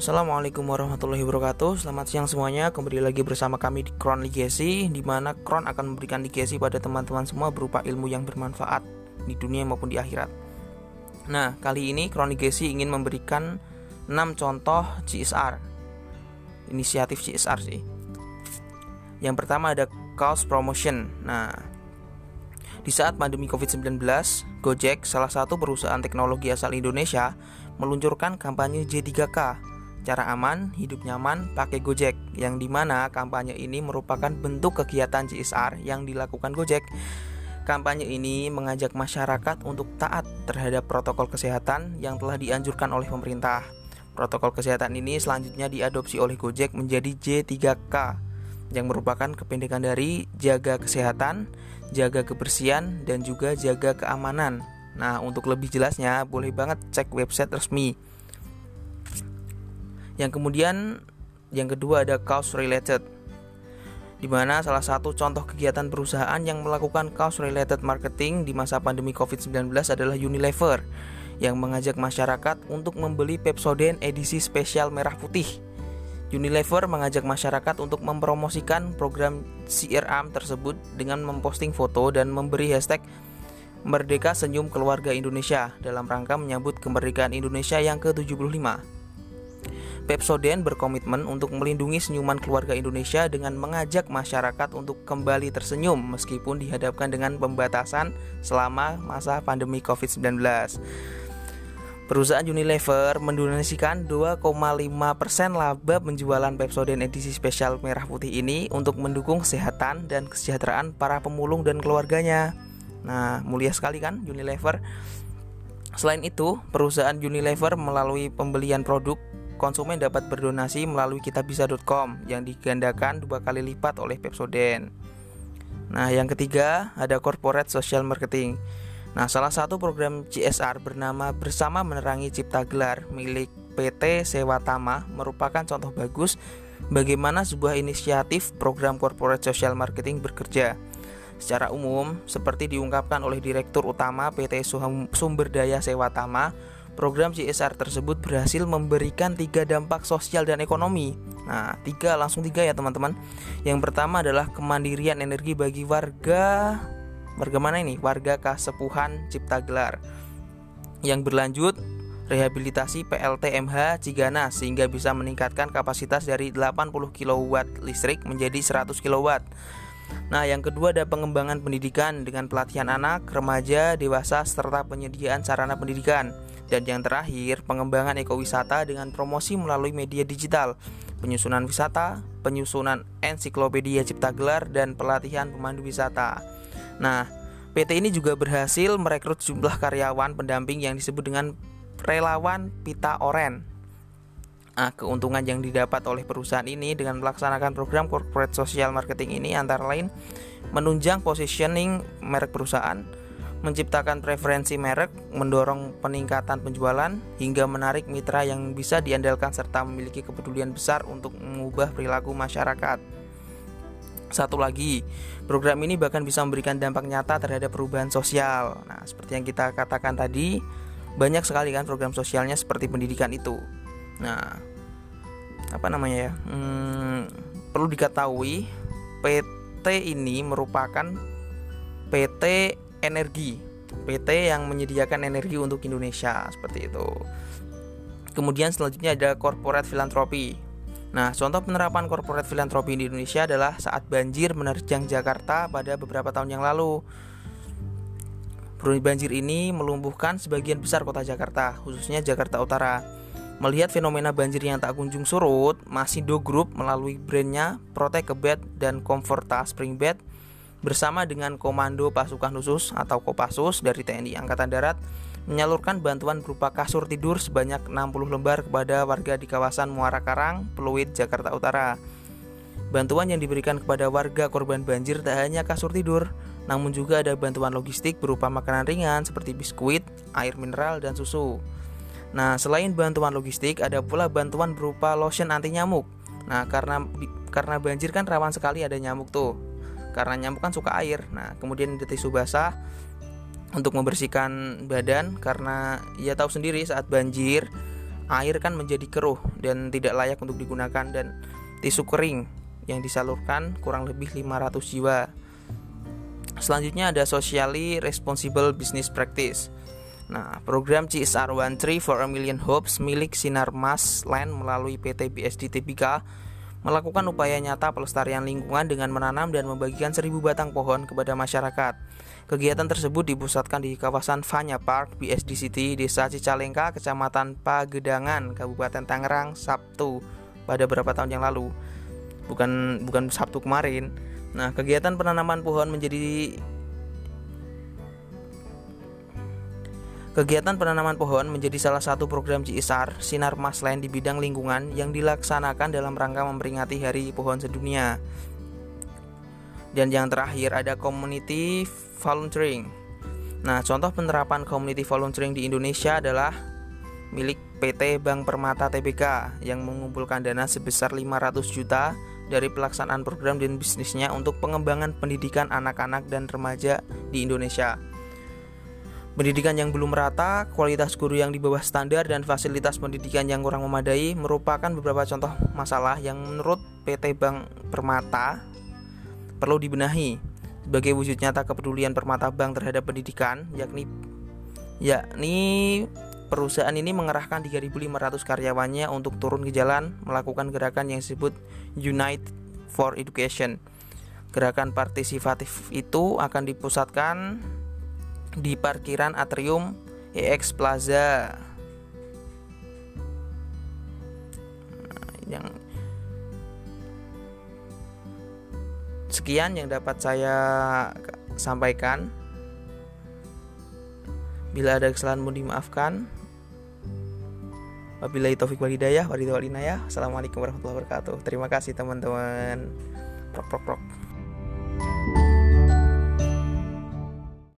Assalamualaikum warahmatullahi wabarakatuh. Selamat siang semuanya. Kembali lagi bersama kami di Kron Legacy di mana Kron akan memberikan legacy pada teman-teman semua Berupa ilmu yang bermanfaat Di dunia maupun di akhirat. Nah kali ini Kron Legacy ingin memberikan 6 contoh CSR Inisiatif CSR sih. Yang pertama ada Cost Promotion. Nah di saat pandemi COVID-19, Gojek, salah satu perusahaan teknologi asal Indonesia, meluncurkan kampanye J3K Cara aman, hidup nyaman, pakai Gojek Yang di mana kampanye ini merupakan bentuk kegiatan CSR yang dilakukan Gojek. Kampanye ini mengajak masyarakat untuk taat terhadap protokol kesehatan yang telah dianjurkan oleh pemerintah. Protokol kesehatan ini selanjutnya diadopsi oleh Gojek menjadi J3K yang merupakan kependekan dari jaga kesehatan, jaga kebersihan, dan juga jaga keamanan. Nah, untuk lebih jelasnya, boleh banget cek website resmi yang kemudian yang kedua ada cost related di mana salah satu contoh kegiatan perusahaan yang melakukan cost related marketing di masa pandemi Covid-19 adalah Unilever yang mengajak masyarakat untuk membeli Pepsodent edisi spesial merah putih. Unilever mengajak masyarakat untuk mempromosikan program CRM tersebut dengan memposting foto dan memberi hashtag Merdeka Senyum Keluarga Indonesia dalam rangka menyambut kemerdekaan Indonesia yang ke-75. Pepsodent berkomitmen untuk melindungi senyuman keluarga Indonesia dengan mengajak masyarakat untuk kembali tersenyum meskipun dihadapkan dengan pembatasan selama masa pandemi COVID-19. Perusahaan Unilever mendonasikan 2,5% laba penjualan Pepsodent edisi spesial merah putih ini untuk mendukung kesehatan dan kesejahteraan para pemulung dan keluarganya. Nah, mulia sekali kan Unilever. Selain itu, perusahaan Unilever melalui pembelian produk konsumen dapat berdonasi melalui kitabisa.com yang digandakan dua kali lipat oleh Pepsodent. Nah, yang ketiga ada corporate social marketing. Nah, salah satu program CSR bernama Bersama Menerangi Cipta Gelar milik PT Sewatama merupakan contoh bagus bagaimana sebuah inisiatif program corporate social marketing bekerja. Secara umum, seperti diungkapkan oleh Direktur Utama PT Sumber Daya Sewatama, Program CSR tersebut berhasil memberikan tiga dampak sosial dan ekonomi. Nah, tiga langsung tiga ya teman-teman. Yang pertama adalah kemandirian energi bagi warga warga mana ini? Warga Kasepuhan Cipta Gelar. Yang berlanjut rehabilitasi PLTMH Cigana sehingga bisa meningkatkan kapasitas dari 80 kW listrik menjadi 100 kW. Nah, yang kedua ada pengembangan pendidikan dengan pelatihan anak, remaja, dewasa serta penyediaan sarana pendidikan. Dan yang terakhir, pengembangan ekowisata dengan promosi melalui media digital, penyusunan wisata, penyusunan ensiklopedia cipta gelar, dan pelatihan pemandu wisata. Nah, PT ini juga berhasil merekrut jumlah karyawan pendamping yang disebut dengan relawan Pita Oren. Nah, keuntungan yang didapat oleh perusahaan ini dengan melaksanakan program corporate social marketing ini antara lain menunjang positioning merek perusahaan, menciptakan preferensi merek, mendorong peningkatan penjualan, hingga menarik mitra yang bisa diandalkan serta memiliki kepedulian besar untuk mengubah perilaku masyarakat. Satu lagi, program ini bahkan bisa memberikan dampak nyata terhadap perubahan sosial. Nah, seperti yang kita katakan tadi, banyak sekali kan program sosialnya seperti pendidikan itu. Nah, apa namanya ya? Hmm, perlu diketahui, PT ini merupakan PT energi PT yang menyediakan energi untuk Indonesia seperti itu. Kemudian selanjutnya ada corporate filantropi. Nah, contoh penerapan corporate filantropi di Indonesia adalah saat banjir menerjang Jakarta pada beberapa tahun yang lalu. Banjir ini melumpuhkan sebagian besar kota Jakarta, khususnya Jakarta Utara. Melihat fenomena banjir yang tak kunjung surut, Masindo Group melalui brandnya Protect Bed dan Comforta Spring Bed bersama dengan Komando Pasukan Khusus atau Kopassus dari TNI Angkatan Darat menyalurkan bantuan berupa kasur tidur sebanyak 60 lembar kepada warga di kawasan Muara Karang, Pluit, Jakarta Utara. Bantuan yang diberikan kepada warga korban banjir tak hanya kasur tidur, namun juga ada bantuan logistik berupa makanan ringan seperti biskuit, air mineral, dan susu. Nah, selain bantuan logistik, ada pula bantuan berupa lotion anti nyamuk. Nah, karena karena banjir kan rawan sekali ada nyamuk tuh karena nyamuk kan suka air. Nah, kemudian ada tisu basah untuk membersihkan badan karena ia tahu sendiri saat banjir air kan menjadi keruh dan tidak layak untuk digunakan dan tisu kering yang disalurkan kurang lebih 500 jiwa. Selanjutnya ada socially responsible business practice. Nah, program CSR One Tree for a Million Hopes milik Sinar Mas Land melalui PT BSD Tbk melakukan upaya nyata pelestarian lingkungan dengan menanam dan membagikan seribu batang pohon kepada masyarakat. Kegiatan tersebut dipusatkan di kawasan Fanya Park, BSD City, Desa Cicalengka, Kecamatan Pagedangan, Kabupaten Tangerang, Sabtu pada beberapa tahun yang lalu. Bukan bukan Sabtu kemarin. Nah, kegiatan penanaman pohon menjadi Kegiatan penanaman pohon menjadi salah satu program CSR Sinar Mas Lain di bidang lingkungan yang dilaksanakan dalam rangka memperingati Hari Pohon Sedunia. Dan yang terakhir ada community volunteering. Nah, contoh penerapan community volunteering di Indonesia adalah milik PT Bank Permata Tbk yang mengumpulkan dana sebesar 500 juta dari pelaksanaan program dan bisnisnya untuk pengembangan pendidikan anak-anak dan remaja di Indonesia. Pendidikan yang belum merata, kualitas guru yang di bawah standar, dan fasilitas pendidikan yang kurang memadai merupakan beberapa contoh masalah yang menurut PT Bank Permata perlu dibenahi sebagai wujud nyata kepedulian Permata Bank terhadap pendidikan, yakni yakni perusahaan ini mengerahkan 3.500 karyawannya untuk turun ke jalan melakukan gerakan yang disebut Unite for Education. Gerakan partisipatif itu akan dipusatkan di parkiran atrium EX Plaza. Nah, yang sekian yang dapat saya sampaikan. Bila ada kesalahan mohon dimaafkan. Wabillahi taufik walhidayah, waridha walinayah. Assalamualaikum warahmatullahi wabarakatuh. Terima kasih teman-teman. Prok prok prok.